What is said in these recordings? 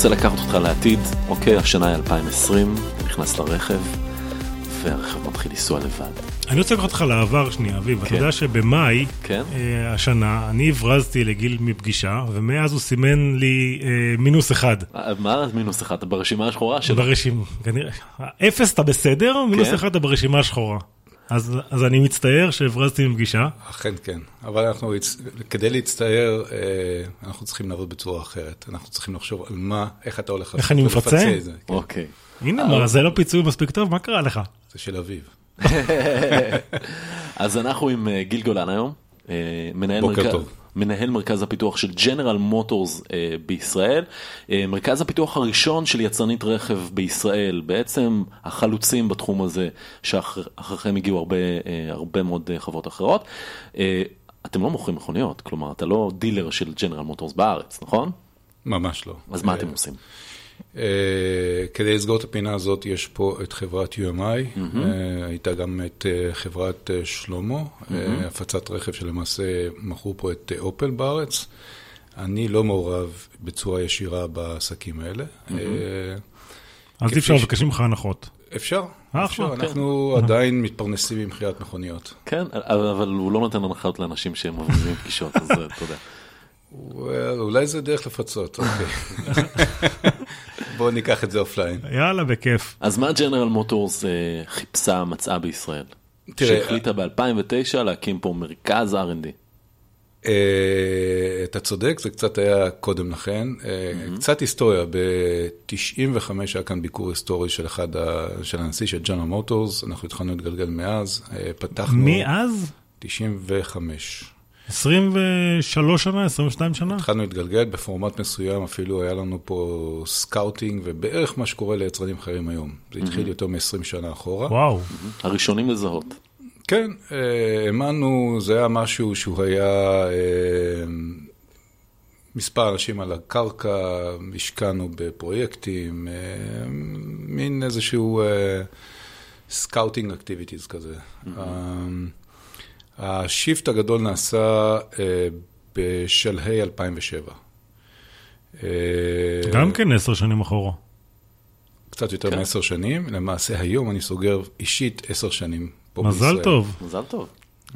רוצה לקחת אותך לעתיד, אוקיי, השנה היא 2020, נכנס לרכב, והרכב מתחיל לנסוע לבד. אני רוצה לקחת אותך לעבר שנייה, אביב. אתה כן. יודע שבמאי כן? אה, השנה, אני הברזתי לגיל מפגישה, ומאז הוא סימן לי אה, מינוס אחד. אה, מה מינוס אחד? אתה ברשימה השחורה שלו? ברשימה, כנראה, אפס אתה בסדר, מינוס כן. אחד אתה ברשימה השחורה. אז, אז אני מצטער שהברזתי מפגישה. אכן כן, אבל אנחנו, כדי להצטער, אה, אנחנו צריכים לעבוד בצורה אחרת. אנחנו צריכים לחשוב על מה, איך אתה הולך איך אני מפצה? את זה. כן, אוקיי. הנה, מה, זה לא פיצוי מספיק טוב, מה קרה לך? זה של אביב. אז אנחנו עם אה, גיל גולן היום, אה, מנהל, בוקר מרכז, טוב. מנהל מרכז הפיתוח של ג'נרל מוטורס אה, בישראל, אה, מרכז הפיתוח הראשון של יצרנית רכב בישראל, בעצם החלוצים בתחום הזה, שאחריכם הגיעו הרבה, אה, הרבה מאוד אה, חברות אחרות. אה, אתם לא מוכרים מכוניות, כלומר אתה לא דילר של ג'נרל מוטורס בארץ, נכון? ממש לא. אז מה אה, אתם עושים? אה, כדי לסגור את הפינה הזאת, יש פה את חברת UMI, אה, הייתה גם את אה, חברת שלמה, אה, הפצת רכב שלמעשה מכרו פה את אופל בארץ. אני לא מעורב בצורה ישירה בעסקים האלה. אה, אז אי אפשר ש- לבקש ממך הנחות. אפשר, אחלה, אפשר, כן. אנחנו עדיין מתפרנסים ממכירת מכוניות. כן, אבל הוא לא נותן הנחות לאנשים שהם מובילים פגישות, אז אתה יודע. well, אולי זה דרך לפצות, אוקיי. בואו ניקח את זה offline. יאללה, בכיף. אז מה ג'נרל מוטורס אה, חיפשה, מצאה בישראל? תראה, שהחליטה ב-2009 להקים פה מרכז R&D. אה, אתה צודק, זה קצת היה קודם לכן. אה, קצת היסטוריה, ב-95 היה כאן ביקור היסטורי של אחד, ה- של הנשיא של ג'נרל מוטורס, אנחנו התחלנו להתגלגל מאז, פתחנו... מאז? 95. 23 שנה? 22 שנה? התחלנו להתגלגל בפורמט מסוים, אפילו היה לנו פה scouting, ובערך מה שקורה ליצרנים אחרים היום. זה התחיל יותר מ-20 שנה אחורה. וואו. הראשונים לזהות. כן, אה, האמנו, זה היה משהו שהוא היה אה, מספר אנשים על הקרקע, השקענו בפרויקטים, אה, מין איזשהו scouting activities כזה. ה shift הגדול נעשה אה, בשלהי 2007. אה, גם כן עשר שנים אחורה. קצת יותר כן. מעשר שנים, למעשה היום אני סוגר אישית עשר שנים פה בישראל. מזל טוב. מזל טוב.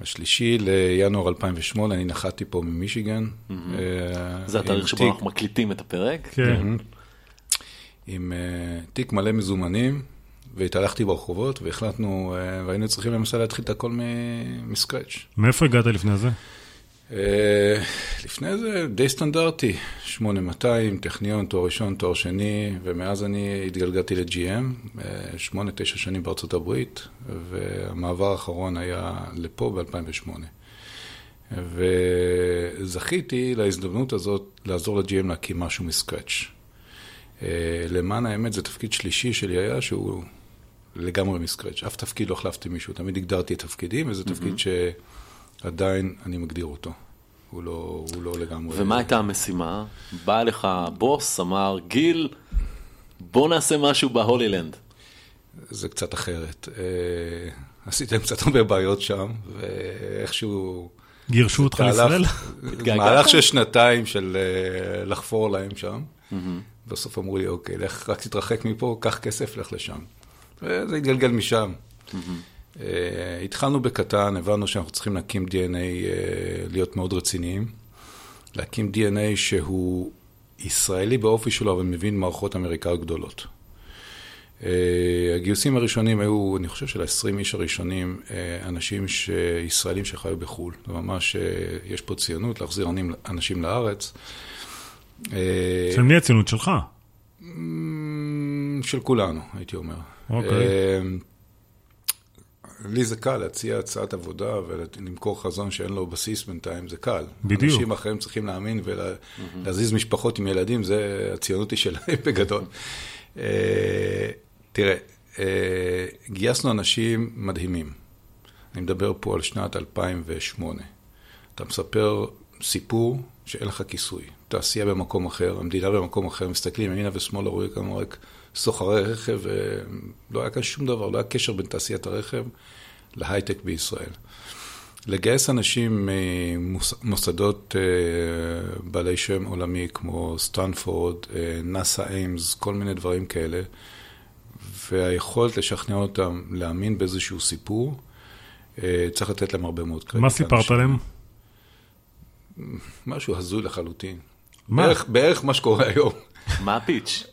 השלישי לינואר 2008, אני נחתתי פה ממישיגן. אה, זה התאריך שבו תיק- אנחנו מקליטים את הפרק. כן. עם אה, תיק מלא מזומנים, והתהלכתי ברחובות, והחלטנו, אה, והיינו צריכים למעשה להתחיל את הכל מסקרץ'. מאיפה הגעת לפני זה? אה, לפני זה די סטנדרטי, 8200, טכניון, תואר ראשון, תואר שני, ומאז אני התגלגלתי ל-GM, אה, שמונה, תשע שנים בארצות הברית, והמעבר האחרון היה לפה ב-2008. וזכיתי להזדמנות הזאת לעזור ל-GM להקים משהו מסקרץ'. אה, למען האמת זה תפקיד שלישי שלי היה שהוא לגמרי מסקרץ'. אף תפקיד לא החלפתי מישהו, תמיד הגדרתי את תפקידים, וזה תפקיד שעדיין אני מגדיר אותו. הוא לא, הוא לא לגמרי... ומה הייתה המשימה? בא לך בוס, אמר, גיל, בוא נעשה משהו בהולילנד. זה קצת אחרת. אה, עשיתם קצת הרבה בעיות שם, ואיכשהו... גירשו אותך לישראל? מהלך של שנתיים של אה, לחפור להם שם. בסוף אמרו לי, אוקיי, לך, רק תתרחק מפה, קח כסף, לך לשם. וזה התגלגל משם. אה, התחלנו בקטן, הבנו שאנחנו צריכים להקים DNA, אה, להיות מאוד רציניים. להקים DNA שהוא ישראלי באופי שלו, אבל מבין מערכות אמריקאיות גדולות. Uh, הגיוסים הראשונים היו, אני חושב של ה-20 איש הראשונים, uh, אנשים ש... ישראלים שחיו בחו"ל. זה ממש, uh, יש פה ציונות להחזיר אנשים- אנשים לארץ. Uh, של מי הציונות שלך? של כולנו, הייתי אומר. אוקיי. Uh, לי זה קל להציע הצעת עבודה ולמכור חזון שאין לו בסיס בינתיים, זה קל. בדיוק. אנשים אחרים צריכים להאמין ולהזיז משפחות עם ילדים, זה הציונות היא שלהם בגדול. אה, תראה, אה, גייסנו אנשים מדהימים. אני מדבר פה על שנת 2008. אתה מספר סיפור שאין לך כיסוי. תעשייה במקום אחר, המדינה במקום אחר, מסתכלים ימינה ושמאלה, רואים כמה רק סוחרי רכב, ולא היה כאן שום דבר, לא היה קשר בין תעשיית הרכב להייטק בישראל. לגייס אנשים ממוסדות בעלי שם עולמי כמו סטנפורד, נאסא איימס, כל מיני דברים כאלה, והיכולת לשכנע אותם להאמין באיזשהו סיפור, צריך לתת להם הרבה מאוד קרדיט. מה סיפרת להם? משהו הזוי לחלוטין. מה? בערך, בערך מה שקורה היום. מה הפיץ'?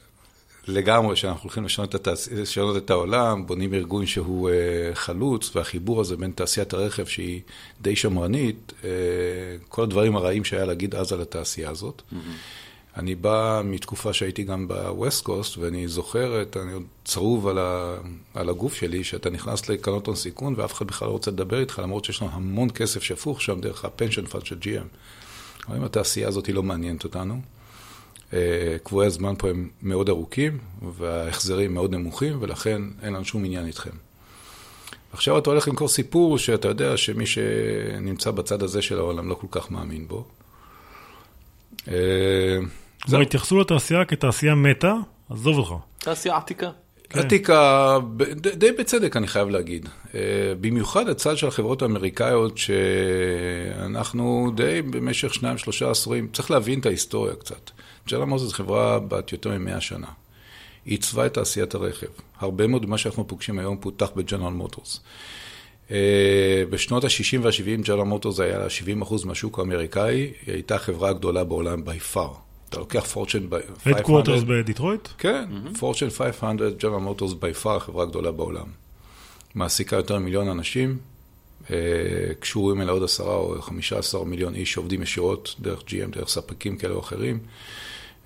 לגמרי, שאנחנו הולכים לשנות את, התעש... לשנות את העולם, בונים ארגון שהוא uh, חלוץ, והחיבור הזה בין תעשיית הרכב שהיא די שמרנית, אה, כל הדברים הרעים שהיה להגיד אז על התעשייה הזאת. Mm-hmm. אני בא מתקופה שהייתי גם ב West Coast, ואני זוכר, את, אני עוד צרוב על, ה, על הגוף שלי, שאתה נכנס לקרנות הון סיכון ואף אחד בכלל לא רוצה לדבר איתך, למרות שיש לנו המון כסף שפוך שם דרך ה pension fund של GM. אבל אם התעשייה הזאת היא לא מעניינת אותנו, אה, קבועי הזמן פה הם מאוד ארוכים, וההחזרים מאוד נמוכים, ולכן אין לנו שום עניין איתכם. עכשיו אתה הולך למכור סיפור שאתה יודע שמי שנמצא בצד הזה של העולם לא כל כך מאמין בו. אה, כלומר, התייחסו לתעשייה כתעשייה מתה, עזוב אותך. תעשייה עתיקה. כן. עתיקה, די בצדק אני חייב להגיד. אה, במיוחד הצד של החברות האמריקאיות, שאנחנו די במשך שניים, שלושה עשורים, צריך להבין את ההיסטוריה קצת. ג'נרל מוטורס זו חברה בת יותר מ-100 שנה. היא עיצבה את תעשיית הרכב. הרבה מאוד ממה שאנחנו פוגשים היום פותח בג'נרל מוטורס. אה, בשנות ה-60 וה-70 ג'נרל מוטורס היה 70% מהשוק האמריקאי, היא הייתה החברה הגדולה בעולם by far. אתה לוקח פורצ'ן 500. Headquarters בדיטרויט? כן, פורצ'ן 500, ג'נרל מוטורס by far החברה הגדולה בעולם. מעסיקה יותר ממיליון אנשים, קשורים אליה עוד עשרה או חמישה עשר מיליון איש שעובדים ישירות דרך GM, דרך ספקים כאלה או אחרים.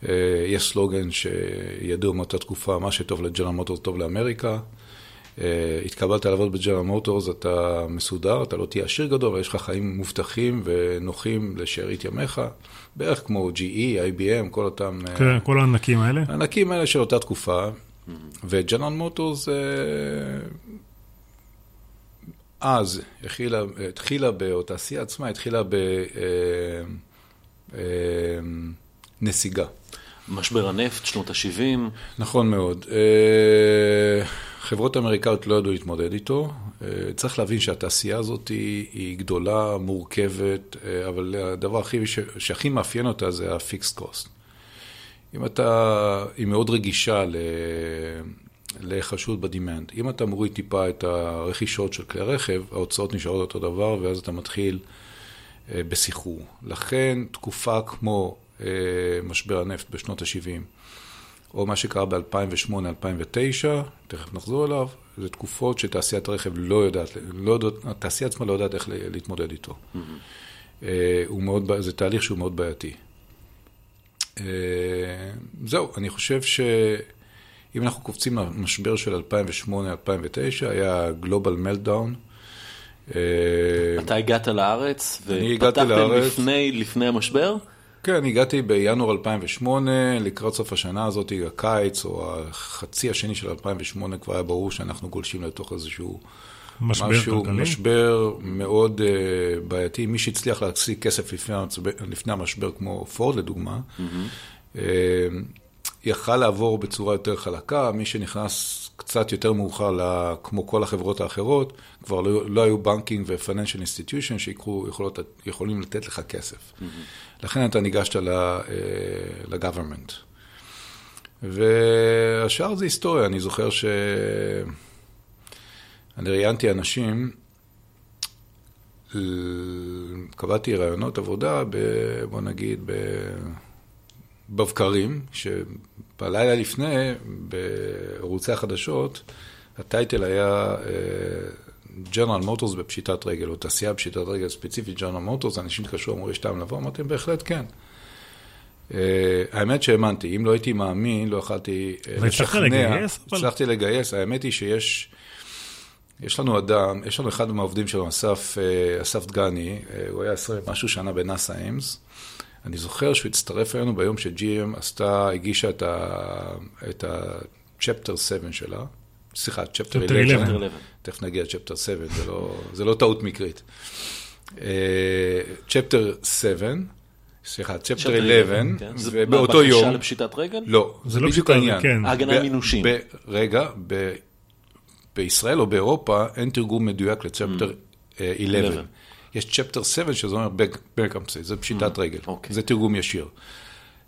אה, יש סלוגן שידוע מאותה תקופה, מה שטוב לג'נרל מוטורס טוב לאמריקה. אה, התקבלת לעבוד בג'נרל מוטורס, אתה מסודר, אתה לא תהיה עשיר גדול, אבל יש לך חיים מובטחים ונוחים לשארית ימיך, בערך כמו GE, IBM, כל אותם... אה, כן, כל הענקים האלה. הענקים האלה של אותה תקופה, וג'נרל מוטורס אז התחילה, התחילה, התעשייה עצמה התחילה בנסיגה. משבר הנפט, שנות ה-70. נכון מאוד. אה, חברות אמריקאיות לא ידעו להתמודד איתו. אה, צריך להבין שהתעשייה הזאת היא, היא גדולה, מורכבת, אה, אבל הדבר הכי, שהכי מאפיין אותה זה ה-fixed cost. אם אתה, היא מאוד רגישה ל... לחשוד בדימנד. אם אתה מוריד טיפה את הרכישות של כלי הרכב, ההוצאות נשארות אותו דבר, ואז אתה מתחיל בסחרור. לכן, תקופה כמו אה, משבר הנפט בשנות ה-70, או מה שקרה ב-2008-2009, תכף נחזור אליו, זה תקופות שתעשיית הרכב לא יודעת, לא יודעת, התעשייה עצמה לא יודעת איך להתמודד איתו. Mm-hmm. הוא מאוד, זה תהליך שהוא מאוד בעייתי. אה, זהו, אני חושב שאם אנחנו קופצים למשבר של 2008-2009, היה גלובל מלדאון. אתה הגעת לארץ ופתחתם לפני, לפני המשבר? כן, הגעתי בינואר 2008, לקראת סוף השנה הזאת, הקיץ, או החצי השני של 2008, כבר היה ברור שאנחנו גולשים לתוך איזשהו... משבר משהו, כלכלי? משבר מאוד uh, בעייתי. מי שהצליח להשיג כסף לפני, לפני המשבר, כמו פורד לדוגמה, mm-hmm. uh, יכל לעבור בצורה יותר חלקה. מי שנכנס קצת יותר מאוחר, לה, כמו כל החברות האחרות, כבר לא, לא היו בנקינג ו-financial institution שיכולים לתת לך כסף. Mm-hmm. לכן אתה ניגשת ל-government. והשאר זה היסטוריה, אני זוכר ש... אני ראיינתי אנשים, קבעתי רעיונות עבודה, ב... בוא נגיד, בבקרים, שבלילה לפני, בערוצי החדשות, הטייטל היה ג'נרל מוטורס בפשיטת רגל, או תעשייה בפשיטת רגל ספציפית ג'נרל מוטורס, אנשים התקשרו, אמרו, יש טעם לבוא? אמרתי, בהחלט כן. Uh, האמת שהאמנתי, אם לא הייתי מאמין, לא יכלתי uh, לשכנע. לגייס? הצלחתי לגייס, האמת היא שיש יש לנו אדם, יש לנו אחד מהעובדים שלנו, אסף, uh, אסף דגני, uh, הוא היה עשרה משהו שנה בנאסא אימס. אני זוכר שהוא הצטרף אלינו ביום ש-GM עשתה, הגישה את ה-Chapter 7 שלה. סליחה, צ'פטר 11, תכף נגיע לצ'פטר 7, זה לא, זה לא טעות מקרית. צ'פטר 7, סליחה, צ'פטר 11, ובאותו יום... זה בקשה לפשיטת רגל? לא, זה לא בדיוק העניין. כן. הגנה מינושים. רגע, בישראל או באירופה אין תרגום מדויק לצ'פטר 11. יש צ'פטר 7 שזה אומר בנקרפסי, זה פשיטת רגל, אוקיי. זה תרגום ישיר.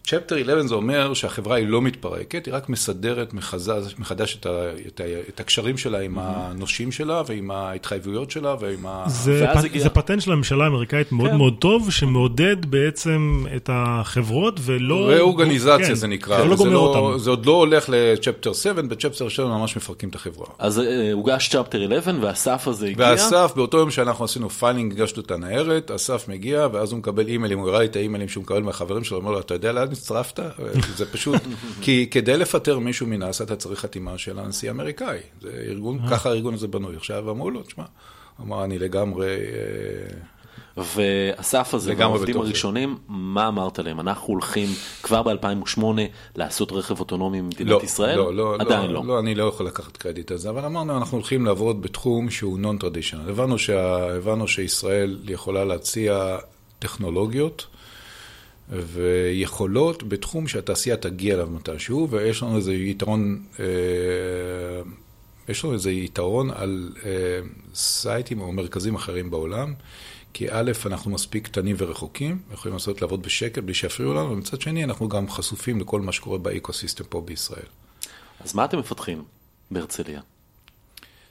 Chapter 11 זה אומר שהחברה היא לא מתפרקת, היא רק מסדרת מחדש, מחדש את, ה, את, ה, את הקשרים שלה עם הנושים שלה ועם ההתחייבויות שלה ועם ה... זה, פ... הגיע- זה פטנט של הממשלה האמריקאית מאוד כן. מאוד טוב, שמעודד בעצם את החברות ולא... ראורגניזציה כן, זה נקרא, זה לא גומר אותם. זה עוד לא הולך ל Chapter 7, ב Chapter 7 ממש מפרקים את החברה. אז אה, הוגש Chapter 11 והסף הזה הגיע. ואסף, באותו יום שאנחנו עשינו filing, הגשנו את הניירת, אסף מגיע, ואז הוא מקבל אימיילים, הוא הראה לי את האימיילים שהוא מקבל מהחברים שלו, אומר לו, אתה יודע לאן הצטרפת? זה פשוט, כי כדי לפטר מישהו מנאס"א, אתה צריך חתימה של הנשיא האמריקאי. זה ארגון, ככה הארגון הזה בנוי. עכשיו אמרו לו, תשמע, אמר, אני לגמרי... אה, ואסף הזה, והעובדים בתוך זה. הראשונים, מה אמרת להם? אנחנו הולכים כבר ב-2008 לעשות רכב אוטונומי במדינת לא, ישראל? לא, לא, עדיין לא. לא. לא, אני לא יכול לקחת קרדיט על זה, אבל אמרנו, אנחנו הולכים לעבוד בתחום שהוא נון טרדישיונל. הבנו, שה, הבנו שישראל יכולה להציע טכנולוגיות ויכולות בתחום שהתעשייה תגיע אליו מתישהו, ויש לנו איזה יתרון, אה, יש לנו איזה יתרון על אה, סייטים או מרכזים אחרים בעולם. כי א', אנחנו מספיק קטנים ורחוקים, יכולים לעשות לעבוד בשקט בלי שיפריעו לנו, ומצד שני אנחנו גם חשופים לכל מה שקורה באקוסיסטם פה בישראל. אז מה אתם מפתחים בהרצליה?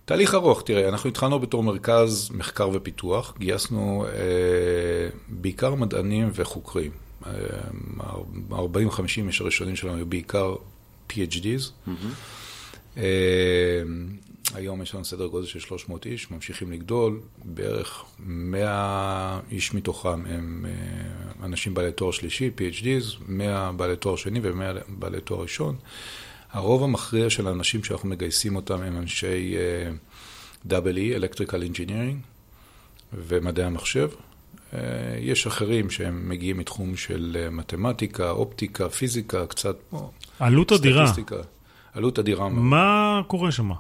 תהליך ארוך, תראה, אנחנו התחלנו בתור מרכז מחקר ופיתוח, גייסנו אה, בעיקר מדענים וחוקרים. אה, 40-50 איש הראשונים שלנו היו בעיקר PhDs. אה, היום יש לנו סדר גודל של 300 איש, ממשיכים לגדול, בערך 100 איש מתוכם הם אה, אנשים בעלי תואר שלישי, PhDs, 100 בעלי תואר שני ו-100 בעלי תואר ראשון. הרוב המכריע של האנשים שאנחנו מגייסים אותם הם אנשי uh, EE, Electrical Engineering ומדעי המחשב. Uh, יש אחרים שהם מגיעים מתחום של uh, מתמטיקה, אופטיקה, פיזיקה, קצת כמו עלות אדירה. סטטיסטיקה. עלות אדירה מאוד. מה קורה שם?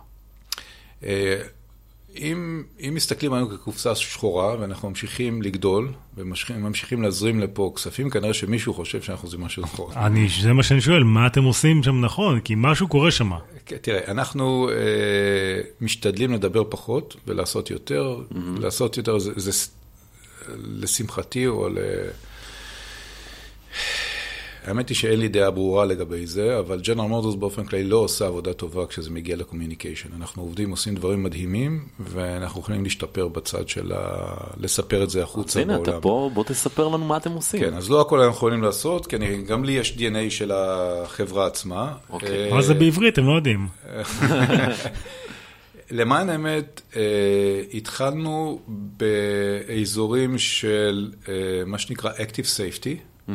אה, אם, אם מסתכלים עלינו כקופסה שחורה ואנחנו ממשיכים לגדול וממשיכים להזרים לפה כספים, כנראה שמישהו חושב שאנחנו עושים משהו נכון. אני, זה מה שאני שואל, מה אתם עושים שם נכון? כי משהו קורה שם. כן, תראה, אנחנו אה, משתדלים לדבר פחות ולעשות יותר. Mm-hmm. לעשות יותר זה, זה לשמחתי או ל... האמת היא שאין לי דעה ברורה לגבי זה, אבל ג'נרל מוטורס באופן כללי לא עושה עבודה טובה כשזה מגיע לקומיוניקיישן. אנחנו עובדים, עושים דברים מדהימים, ואנחנו יכולים להשתפר בצד של ה... לספר את זה אז החוצה הנה, בעולם. אתה פה, בוא תספר לנו מה אתם עושים. כן, אז לא הכל אנחנו יכולים לעשות, כי אני, גם לי יש DNA של החברה עצמה. אוקיי. אה, אבל זה בעברית, הם לא יודעים. למען האמת, אה, התחלנו באזורים של אה, מה שנקרא Active Safety,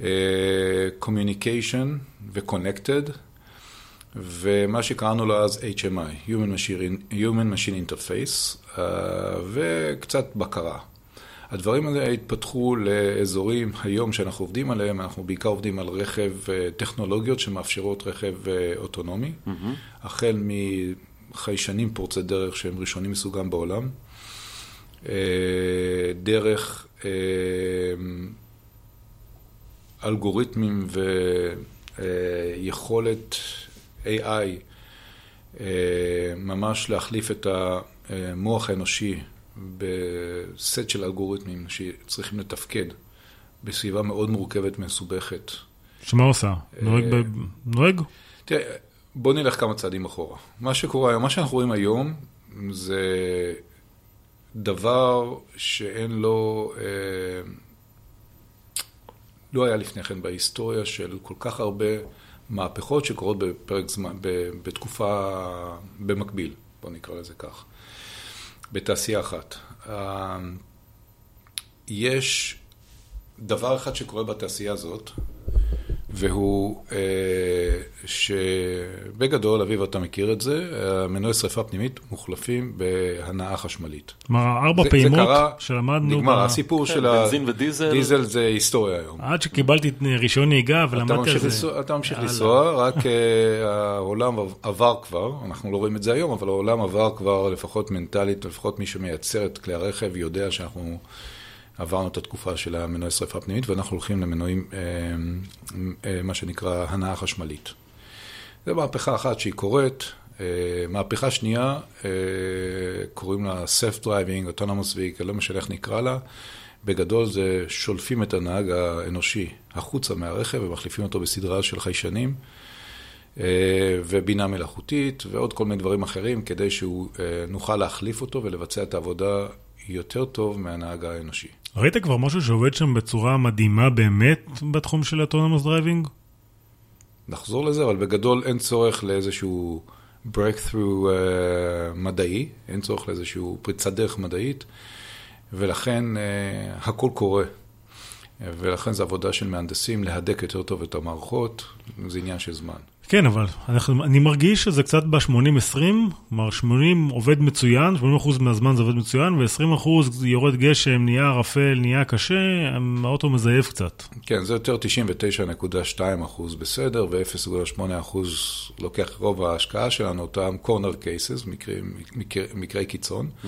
אה, Communication ו-Connected, ומה שקראנו לו אז HMI, Human Machine, Human Machine Interface, אה, וקצת בקרה. הדברים האלה התפתחו לאזורים היום שאנחנו עובדים עליהם, אנחנו בעיקר עובדים על רכב, אה, טכנולוגיות שמאפשרות רכב אה, אוטונומי, החל מחיישנים פורצי דרך שהם ראשונים מסוגם בעולם, אה, דרך אה, אלגוריתמים ויכולת AI, אה, ממש להחליף את המוח האנושי בסט של אלגוריתמים שצריכים לתפקד בסביבה מאוד מורכבת ומסובכת. שמה עושה? נוהג ב... נוהג? תראה, בוא נלך כמה צעדים אחורה. מה שקורה היום, מה שאנחנו רואים היום, זה דבר שאין לו, אה, לא היה לפני כן בהיסטוריה של כל כך הרבה מהפכות שקורות בפרק זמן, בתקופה במקביל, בוא נקרא לזה כך, בתעשייה אחת. אה, יש דבר אחד שקורה בתעשייה הזאת, והוא אה, שבגדול, אביב, אתה מכיר את זה, מנועי שרפה פנימית מוחלפים בהנאה חשמלית. כלומר, ארבע זה- זה פעימות קרה, שלמדנו... נגמר, ב- הסיפור כן, של ה... בנזין ודיזל. דיזל זה היסטוריה היום. עד שקיבלתי את רישיון נהיגה ולמדתי על זה. לנסוע- אתה ממשיך. לנסוע, רק אה, העולם עבר כבר, אנחנו לא רואים את זה היום, אבל העולם עבר כבר לפחות מנטלית, לפחות מי שמייצר את כלי הרכב יודע שאנחנו עברנו את התקופה של המנועי שרפה פנימית, ואנחנו הולכים למנועים, אה, אה, מה שנקרא הנעה חשמלית. זו מהפכה אחת שהיא קורית, מהפכה שנייה, קוראים לה Self-Driving, Autonomous Vehicle, לא משנה איך נקרא לה. בגדול זה שולפים את הנהג האנושי החוצה מהרכב ומחליפים אותו בסדרה של חיישנים ובינה מלאכותית ועוד כל מיני דברים אחרים כדי שנוכל להחליף אותו ולבצע את העבודה יותר טוב מהנהג האנושי. ראית כבר משהו שעובד שם בצורה מדהימה באמת בתחום של autonomous driving? נחזור לזה, אבל בגדול אין צורך לאיזשהו breakthrough אה, מדעי, אין צורך לאיזשהו פריצת דרך מדעית, ולכן אה, הכל קורה. ולכן זו עבודה של מהנדסים להדק יותר טוב את המערכות, זה עניין של זמן. כן, אבל אנחנו, אני מרגיש שזה קצת ב-80-20, כלומר 80 עובד מצוין, 80% מהזמן זה עובד מצוין, ו-20% יורד גשם, נהיה ערפל, נהיה קשה, האוטו מזייף קצת. כן, זה יותר 99.2% בסדר, ו-0.8% לוקח רוב ההשקעה שלנו, אותם corner cases, מקרי, מקרי, מקרי קיצון, mm-hmm.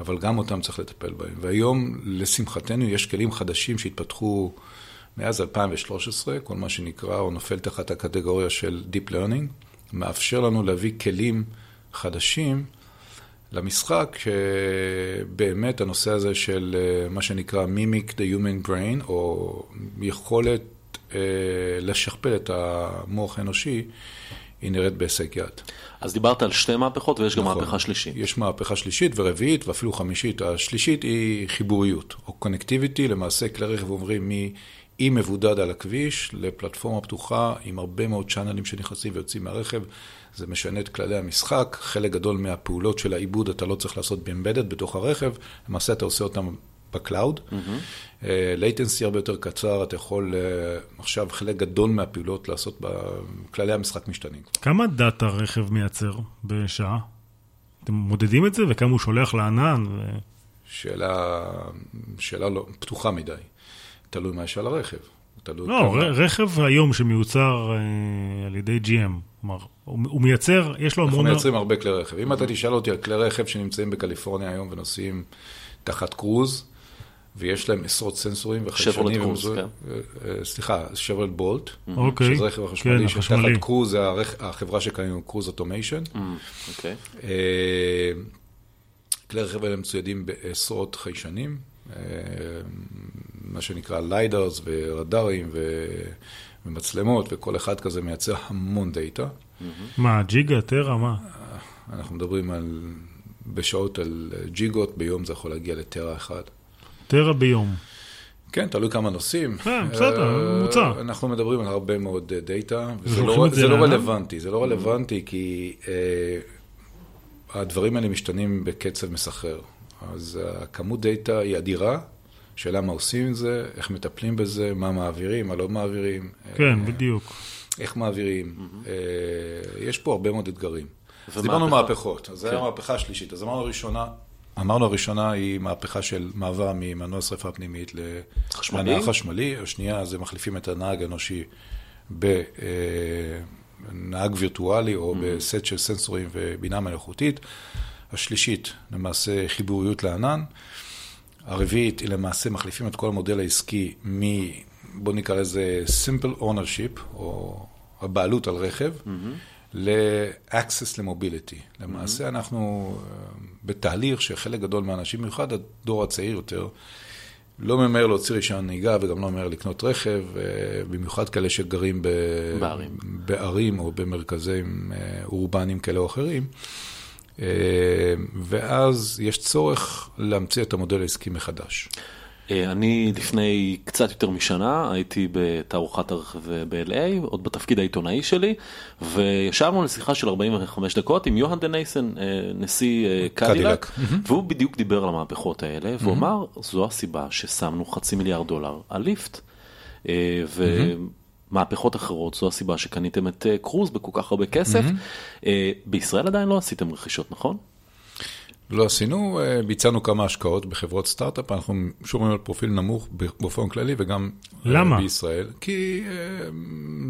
אבל גם אותם צריך לטפל בהם. והיום, לשמחתנו, יש כלים חדשים שהתפתחו... מאז 2013, כל מה שנקרא או נופל תחת הקטגוריה של Deep Learning, מאפשר לנו להביא כלים חדשים למשחק, שבאמת הנושא הזה של אה, מה שנקרא Mimic the Human Brain, או יכולת אה, לשכפל את המוח האנושי, היא נראית בהישג יד. אז דיברת על שתי מהפכות ויש נכון. גם מהפכה שלישית. יש מהפכה שלישית ורביעית ואפילו חמישית. השלישית היא חיבוריות, או קונקטיביטי, למעשה כלי רכב עוברים אי מבודד על הכביש לפלטפורמה פתוחה עם הרבה מאוד צ'אנלים שנכנסים ויוצאים מהרכב. זה משנה את כללי המשחק, חלק גדול מהפעולות של העיבוד אתה לא צריך לעשות ב embedded בתוך הרכב, למעשה אתה עושה אותם ב cloud. latency mm-hmm. אה, הרבה יותר קצר, אתה יכול אה, עכשיו חלק גדול מהפעולות לעשות, כללי המשחק משתנים. כמה דאטה רכב מייצר בשעה? אתם מודדים את זה וכמה הוא שולח לענן? ו... שאלה, שאלה לא, פתוחה מדי. תלוי מה יש על הרכב. תלוי לא, כמה... רכב היום שמיוצר אה, על ידי GM, כלומר, הוא, הוא מייצר, יש לו המון... אנחנו מייצרים הרבה כלי רכב. אם אתה תשאל אותי על כלי רכב שנמצאים בקליפורניה היום ונוסעים תחת קרוז, ויש להם עשרות סנסורים וחיישנים. קרוז, כן. אה, סליחה, שברולט בולט, אוקיי. שזה רכב החשמלי, כן, שתחת קרוז זה החברה שקיימת קרוז אוטומיישן. אוקיי. אה, כלי רכב האלה מצוידים בעשרות חיישנים. מה שנקרא lidars ורדארים ומצלמות, וכל אחד כזה מייצר המון דאטה. מה, ג'יגה, טרה, מה? אנחנו מדברים על, בשעות על ג'יגות, ביום זה יכול להגיע לטרה אחד. טרה ביום. כן, תלוי כמה נוסעים. כן, בסדר, אה, ממוצע. אנחנו מדברים על הרבה מאוד דאטה, וזה לא, זה לא רלוונטי, זה לא רלוונטי כי אה, הדברים האלה משתנים בקצב מסחרר. אז הכמות דאטה היא אדירה, שאלה מה עושים עם זה, איך מטפלים בזה, מה מעבירים, מה לא מעבירים. כן, אה, בדיוק. איך מעבירים. Mm-hmm. אה, יש פה הרבה מאוד אתגרים. אז דיברנו מהפכות, אז זו הייתה כן. המהפכה השלישית. אז אמרנו הראשונה, אמרנו הראשונה היא מהפכה של מעבר ממנוע שרפה פנימית לנהג חשמלי, השנייה זה מחליפים את הנהג האנושי בנהג וירטואלי או mm-hmm. בסט של סנסורים ובינה מלאכותית. השלישית, למעשה חיבוריות לענן. הרביעית היא למעשה מחליפים את כל המודל העסקי מ... בוא נקרא לזה simple ownership, או הבעלות על רכב, mm-hmm. ל-access למוביליטי. למעשה mm-hmm. אנחנו אה, בתהליך שחלק גדול מהאנשים, במיוחד הדור הצעיר יותר, לא ממהר להוציא רישיון נהיגה וגם לא ממהר לקנות רכב, אה, במיוחד כאלה שגרים ב... בערים. בערים או במרכזים אה, אורבניים כאלה או אחרים. אה, ואז יש צורך להמציא את המודל העסקי מחדש. אה, אני לפני קצת יותר משנה הייתי בתערוכת הרכב ב-LA, עוד בתפקיד העיתונאי שלי, וישבנו לשיחה של 45 דקות עם יוהאן דה נייסן, אה, נשיא קדילק, והוא בדיוק דיבר על המהפכות האלה, והוא אמר, זו הסיבה ששמנו חצי מיליארד דולר על ליפט. מהפכות אחרות, זו הסיבה שקניתם את אה, קרוז בכל כך הרבה כסף. Mm-hmm. בישראל עדיין לא עשיתם רכישות, נכון? לא עשינו, אה, ביצענו כמה השקעות בחברות סטארט-אפ, אנחנו שומרים על פרופיל נמוך באופן כללי וגם למה? בישראל. כי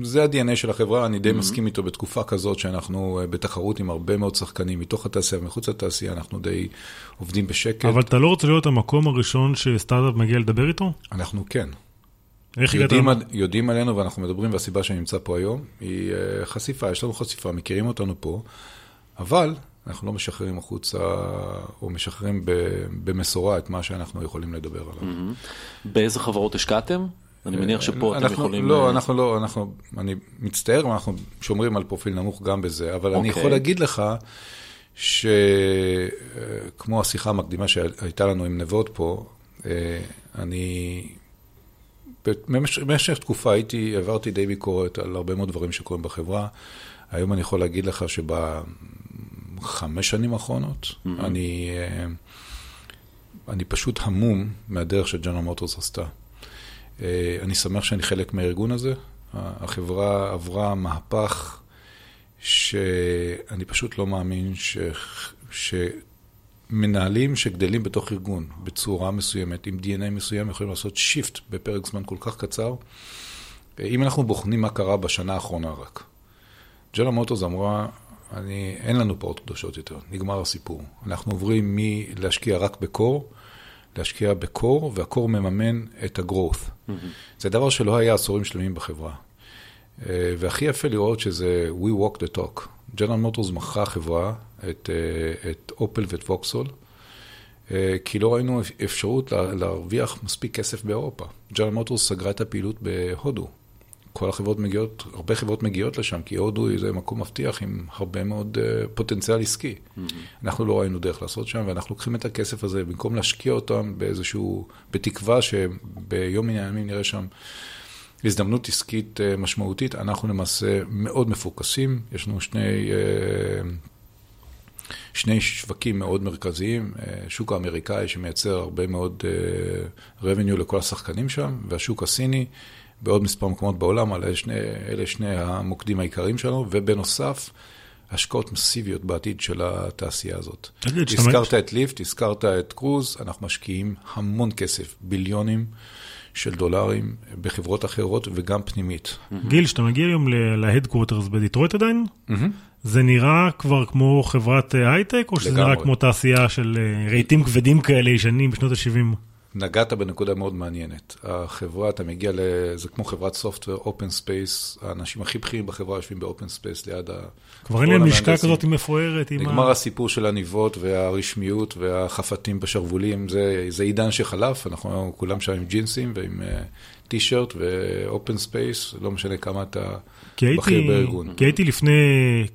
זה ה-DNA של החברה, אני די mm-hmm. מסכים איתו בתקופה כזאת שאנחנו בתחרות עם הרבה מאוד שחקנים מתוך התעשייה ומחוץ לתעשייה, אנחנו די עובדים בשקט. אבל אתה לא רוצה להיות המקום הראשון שסטארט-אפ מגיע לדבר איתו? אנחנו כן. איך יודעים, הגעת? יודעים עלינו ואנחנו מדברים, והסיבה שאני נמצא פה היום היא אה, חשיפה, יש לנו חשיפה, מכירים אותנו פה. אבל אנחנו לא משחררים החוצה, או משחררים במשורה את מה שאנחנו יכולים לדבר עליו. Mm-hmm. באיזה חברות השקעתם? אני מניח שפה אתם יכולים... לא, אנחנו לא, אנחנו, אני מצטער, אנחנו שומרים על פרופיל נמוך גם בזה, אבל אני יכול להגיד לך שכמו השיחה המקדימה שהייתה לנו עם נבות פה, אני במשך תקופה הייתי, עברתי די ביקורת על הרבה מאוד דברים שקורים בחברה. היום אני יכול להגיד לך שבחמש שנים האחרונות, mm-hmm. אני, אה, אני פשוט המום מהדרך שג'נרל מוטורס עשתה. אה, אני שמח שאני חלק מהארגון הזה. החברה עברה מהפך שאני פשוט לא מאמין ש... ש... מנהלים שגדלים בתוך ארגון בצורה מסוימת, עם DNA מסוים, יכולים לעשות שיפט בפרק זמן כל כך קצר. אם אנחנו בוחנים מה קרה בשנה האחרונה רק. ג'לה מוטורס אמרה, אני, אין לנו פעות קדושות יותר, נגמר הסיפור. אנחנו עוברים מלהשקיע רק בקור, להשקיע בקור, והקור מממן את ה-growth. Mm-hmm. זה דבר שלא היה עשורים שלמים בחברה. אה, והכי יפה לראות שזה We Walk the Talk. ג'נרל מוטורס מכרה חברה, את, אה, את אופל ואת ווקסול, אה, כי לא ראינו אפשרות להרוויח מספיק כסף באירופה. ג'נרל מוטורס סגרה את הפעילות בהודו. כל החברות מגיעות, הרבה חברות מגיעות לשם, כי הודו זה מקום מבטיח עם הרבה מאוד uh, פוטנציאל עסקי. Mm-hmm. אנחנו לא ראינו דרך לעשות שם, ואנחנו לוקחים את הכסף הזה, במקום להשקיע אותם באיזשהו, בתקווה שביום מן הימים נראה שם הזדמנות עסקית uh, משמעותית, אנחנו למעשה מאוד מפוקסים. יש לנו שני... Uh, שני שווקים מאוד מרכזיים, אה, שוק האמריקאי שמייצר הרבה מאוד revenue לכל השחקנים שם, והשוק הסיני בעוד מספר מקומות בעולם, אלה שני, אלה שני המוקדים העיקריים שלנו, ובנוסף, השקעות מסיביות בעתיד של התעשייה הזאת. הזכרת את ליפט, הזכרת את קרוז, אנחנו משקיעים המון כסף, ביליונים. של דולרים בחברות אחרות וגם פנימית. גיל, כשאתה מגיע היום ל headquarters בדיטרויט עדיין, זה נראה כבר כמו חברת אה, הייטק, או שזה נראה כמו תעשייה של אה, רהיטים כבדים כאלה ישנים בשנות ה-70? נגעת בנקודה מאוד מעניינת. החברה, אתה מגיע ל... זה כמו חברת software, open space, האנשים הכי בכירים בחברה יושבים ב open space ליד ה... כבר אין להם לשכה כזאת מפוארת. נגמר ה... הסיפור של העניבות והרשמיות והחפתים בשרוולים, זה, זה עידן שחלף, אנחנו כולם שם עם ג'ינסים ועם T-shirt ו open space, לא משנה כמה אתה בכיר בארגון. כי הייתי לפני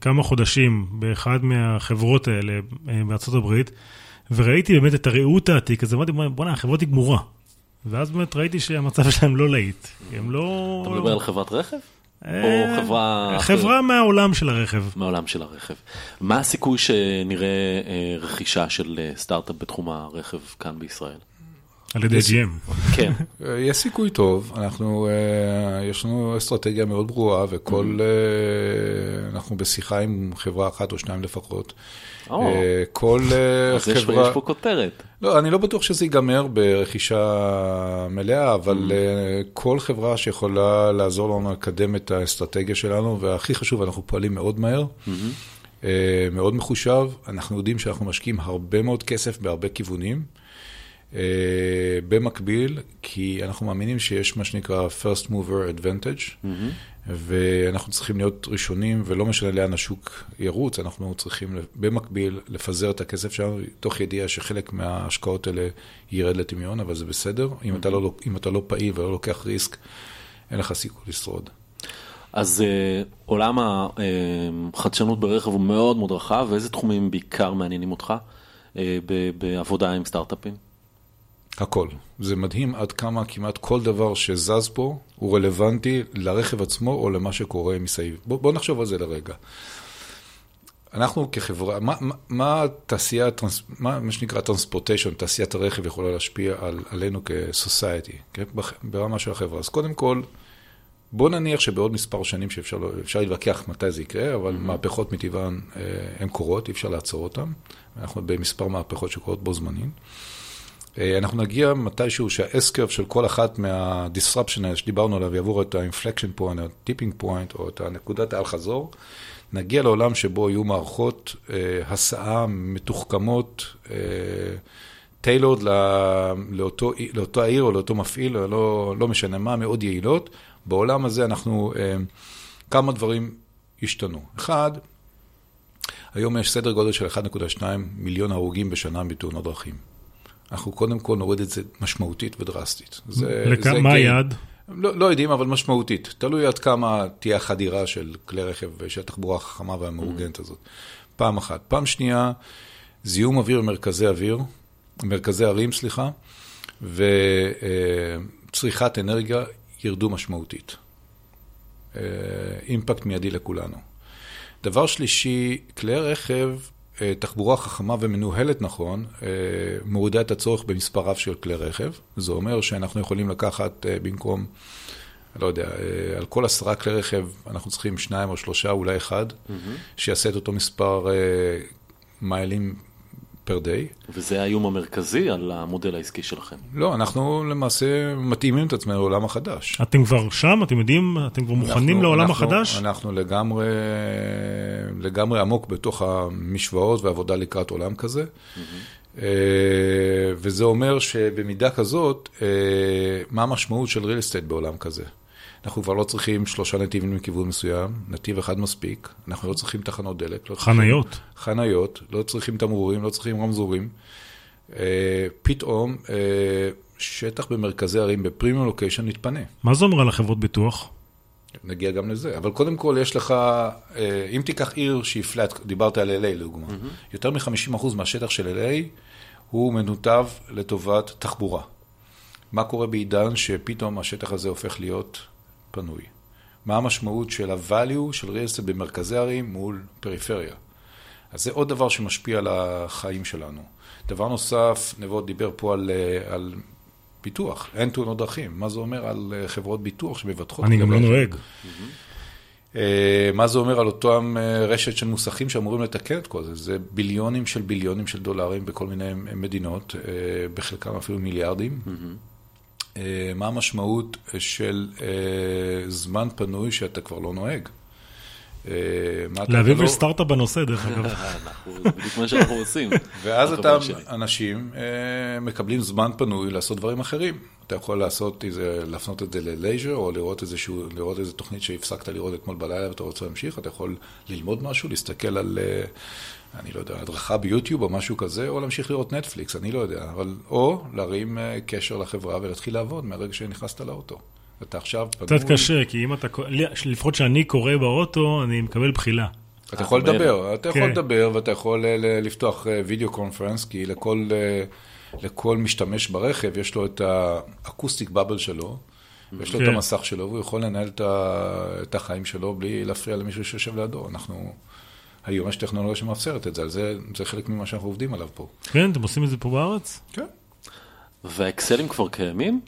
כמה חודשים באחד מהחברות האלה אה, בארצות הברית, וראיתי באמת את הריהוט העתיק, אז אמרתי, בוא'נה, החברה היא גמורה. ואז באמת ראיתי שהמצב שלהם לא להיט. הם לא... אתה מדבר על חברת רכב? או אה, חברה... חברה מהעולם של הרכב. מהעולם של הרכב. מה הסיכוי שנראה אה, רכישה של אה, סטארט-אפ בתחום הרכב כאן בישראל? על ידי GM. כן. יש סיכוי טוב, אנחנו, יש לנו אסטרטגיה מאוד ברורה, וכל, mm-hmm. אנחנו בשיחה עם חברה אחת או שניים לפחות. אה, כל אה, חברה... יש פה כותרת. לא, אני לא בטוח שזה ייגמר ברכישה מלאה, אבל mm. אה, כל חברה שיכולה לעזור לנו לקדם את האסטרטגיה שלנו, והכי חשוב, אנחנו פועלים מאוד מהר. Mm-hmm. מאוד מחושב, אנחנו יודעים שאנחנו משקיעים הרבה מאוד כסף בהרבה כיוונים. במקביל, כי אנחנו מאמינים שיש מה שנקרא first mover advantage, mm-hmm. ואנחנו צריכים להיות ראשונים, ולא משנה לאן השוק ירוץ, אנחנו צריכים במקביל לפזר את הכסף שלנו, תוך ידיעה שחלק מההשקעות האלה ירד לטמיון, אבל זה בסדר. אם אתה לא, אם אתה לא פעיל ולא לוקח ריסק, אין לך סיכוי לשרוד. אז uh, עולם החדשנות ברכב הוא מאוד מאוד רחב, ואיזה תחומים בעיקר מעניינים אותך uh, בעבודה עם סטארט-אפים? הכל. זה מדהים עד כמה כמעט כל דבר שזז פה הוא רלוונטי לרכב עצמו או למה שקורה מסביב. בואו בוא נחשוב על זה לרגע. אנחנו כחברה, מה, מה, מה תעשייה, מה, מה שנקרא טרנספורטיישן, תעשיית הרכב יכולה להשפיע על, עלינו כסוסייטי, כן? ברמה של החברה. אז קודם כל, בוא נניח שבעוד מספר שנים שאפשר להתווכח מתי זה יקרה, אבל mm-hmm. מהפכות מטבען אה, הן קורות, אי אפשר לעצור אותן. אנחנו במספר מהפכות שקורות בו זמנים. אה, אנחנו נגיע מתישהו שהאסקרב של כל אחת מה-disruption שדיברנו עליו יעבור את ה-inflection point, ה-tipping point, או את הנקודת האל-חזור, נגיע לעולם שבו יהיו מערכות אה, הסעה מתוחכמות, אה, טיילורד לאותו, לאותו העיר או לאותו מפעיל, או לא, לא משנה מה, מאוד יעילות. בעולם הזה אנחנו, אה, כמה דברים השתנו. אחד, היום יש סדר גודל של 1.2 מיליון הרוגים בשנה בתאונות דרכים. אנחנו קודם כל נוריד את זה משמעותית ודרסטית. זה, לכמה, זה מה. היעד? לא, לא יודעים, אבל משמעותית. תלוי עד כמה תהיה החדירה של כלי רכב ושל התחבורה החכמה והמאורגנת הזאת. פעם אחת. פעם שנייה, זיהום אוויר במרכזי אוויר, מרכזי ערים, סליחה, וצריכת אנרגיה ירדו משמעותית. אה, אימפקט מיידי לכולנו. דבר שלישי, כלי רכב, תחבורה חכמה ומנוהלת נכון, אה, מורידה את הצורך במספר רב של כלי רכב. זה אומר שאנחנו יכולים לקחת אה, במקום, לא יודע, אה, על כל עשרה כלי רכב אנחנו צריכים שניים או שלושה, אולי אחד, שיעשה את אותו מספר אה, מיילים פר דיי. וזה האיום המרכזי על המודל העסקי שלכם. לא, אנחנו למעשה מתאימים את עצמנו לעולם החדש. אתם כבר שם? אתם יודעים? אתם כבר מוכנים אנחנו- לעולם אנחנו- החדש? אנחנו לגמרי, לגמרי עמוק בתוך המשוואות והעבודה לקראת עולם כזה. אה, וזה אומר שבמידה כזאת, אה, מה המשמעות של real estate בעולם כזה? אנחנו כבר לא צריכים שלושה נתיבים מכיוון מסוים, נתיב אחד מספיק, אנחנו לא צריכים תחנות דלק. לא צריכים חניות. חניות, לא צריכים תמרורים, לא צריכים רמזורים. אה, פתאום אה, שטח במרכזי ערים בפרימיום לוקיישן מתפנה. מה זה אומר על החברות ביטוח? נגיע גם לזה. אבל קודם כל יש לך, אה, אם תיקח עיר שהיא פלאט, דיברת על LA לדוגמה, יותר מ-50% מהשטח של LA הוא מנותב לטובת תחבורה. מה קורה בעידן שפתאום השטח הזה הופך להיות פנוי? מה המשמעות של ה-value של real estate במרכזי ערים מול פריפריה? אז זה עוד דבר שמשפיע על החיים שלנו. דבר נוסף, נבות דיבר פה על, אה, על ביטוח, אין תאונות דרכים. מה זה אומר על אה, חברות ביטוח שמבטחות? אני גם לא? נוהג. אה, מה זה אומר על אותם רשת של מוסכים שאמורים לתקן את כל זה? זה ביליונים של ביליונים של דולרים בכל מיני מדינות, בחלקם אפילו מיליארדים. אה, מה המשמעות של אה, זמן פנוי שאתה כבר לא נוהג? אה, אתה לאביב לא- סטארט-אפ בנושא, דרך אגב. זה בדיוק מה שאנחנו עושים. ואז אתה. אנשים אה, מקבלים זמן פנוי לעשות דברים אחרים. אתה יכול לעשות איזה, להפנות את זה ללייז'ר, או לראות איזשהו, לראות איזה תוכנית שהפסקת לראות אתמול בלילה ואתה רוצה להמשיך, אתה יכול ללמוד משהו, להסתכל על, אה, אני לא יודע, הדרכה ביוטיוב או משהו כזה, או להמשיך לראות נטפליקס, אני לא יודע, אבל, או להרים אה, קשר לחברה ולהתחיל לעבוד מהרגע שנכנסת לאוטו. אתה עכשיו פנוי. קצת קשה, כי אם אתה, לפחות שאני קורא באוטו, אני מקבל בחילה. אתה יכול מעבר. לדבר, אתה יכול כן. לדבר ואתה יכול אה, ל- לפתוח video conference, כי לכל, אה, לכל משתמש ברכב יש לו את ה acoustic bubble שלו, ויש לו את כן. המסך שלו, והוא יכול לנהל את החיים שלו בלי להפריע למישהו שיושב לידו. אנחנו, היום יש טכנולוגיה שמאפשרת את זה, על זה, זה חלק ממה שאנחנו עובדים עליו פה. כן, אתם עושים את זה פה בארץ? כן. והאקסלים כבר קיימים?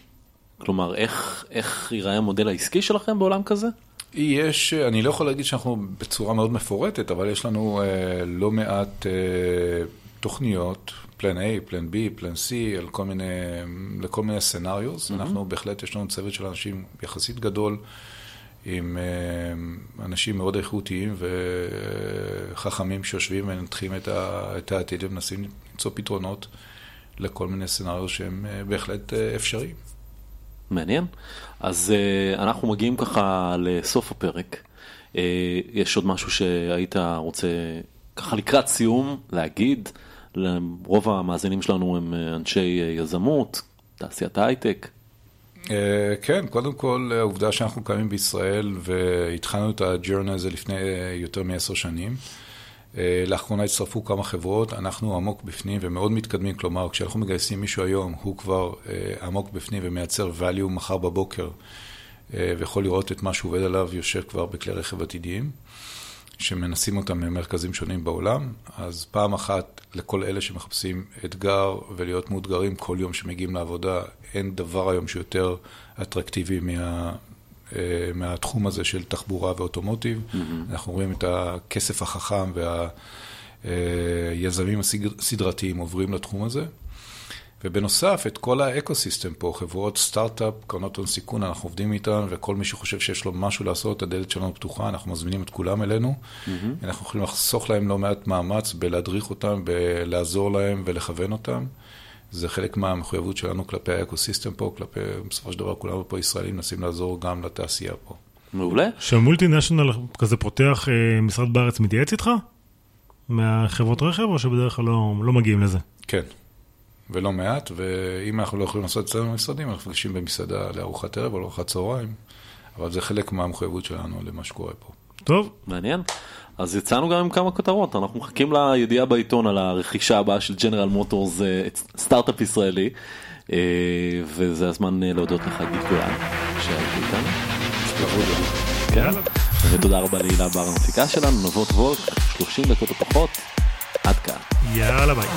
כלומר, איך, איך ייראה המודל העסקי שלכם בעולם כזה? יש, אני לא יכול להגיד שאנחנו בצורה מאוד מפורטת, אבל יש לנו אה, לא מעט אה, תוכניות, פלן A, פלן B, פלן C, על כל מיני, לכל מיני סצנריוס. Mm-hmm. אנחנו בהחלט, יש לנו צוות של אנשים יחסית גדול, עם אה, אנשים מאוד איכותיים וחכמים שיושבים ומנתחים את, את העתיד ומנסים למצוא פתרונות לכל מיני סצנריוס שהם אה, בהחלט אה, אפשריים. מעניין. אז אנחנו מגיעים ככה לסוף הפרק. יש עוד משהו שהיית רוצה ככה לקראת סיום להגיד? רוב המאזינים שלנו הם אנשי יזמות, תעשיית ההייטק. אה, כן, קודם כל, העובדה שאנחנו קיימים בישראל והתחלנו את הג'רני הזה לפני אה, יותר מעשר שנים. אה, לאחרונה הצטרפו כמה חברות, אנחנו עמוק בפנים ומאוד מתקדמים, כלומר, כשאנחנו מגייסים מישהו היום, הוא כבר אה, עמוק בפנים ומייצר value מחר בבוקר, אה, ויכול לראות את מה שהוא עובד עליו, יושב כבר בכלי רכב עתידיים, שמנסים אותם ממרכזים שונים בעולם. אז פעם אחת, לכל אלה שמחפשים אתגר ולהיות מאותגרים כל יום שמגיעים לעבודה, אין דבר היום שיותר אטרקטיבי מה... אה, מהתחום הזה של תחבורה ואוטומוטיב. Mm-hmm. אנחנו רואים את הכסף החכם והיזמים הסדרתיים עוברים לתחום הזה. ובנוסף, את כל האקו-סיסטם פה, חברות סטארט-אפ, קרנות הון סיכון, אנחנו עובדים איתן, וכל מי שחושב שיש לו משהו לעשות, הדלת שלנו פתוחה, אנחנו מזמינים את כולם אלינו. Mm-hmm. אנחנו יכולים לחסוך להם לא מעט מאמץ בלהדריך אותם, בלעזור להם ולכוון אותם. זה חלק מהמחויבות שלנו כלפי האקו-סיסטם פה, כלפי, בסופו של דבר כולנו פה ישראלים מנסים לעזור גם לתעשייה פה. מעולה. שהמולטינשיונל כזה פותח אה, משרד בארץ מתייעץ איתך? מהחברות רכב, או שבדרך כלל לא, לא מגיעים לזה? כן, ולא מעט, ואם אנחנו לא יכולים לעשות את זה במשרדים, אנחנו נפגשים במסעדה לארוחת ערב או לארוחת צהריים, אבל זה חלק מהמחויבות שלנו למה שקורה פה. טוב. מעניין. אז יצאנו גם עם כמה כותרות, אנחנו מחכים לידיעה בעיתון על הרכישה הבאה של ג'נרל מוטורס, סטארט-אפ ישראלי, אה, וזה הזמן אה, להודות לך גיל גולן, שהיית איתנו. כן. ותודה רבה להילה בר המפיקה שלנו, נבות וולק, 30 דקות או פחות, עד כאן. יאללה ביי.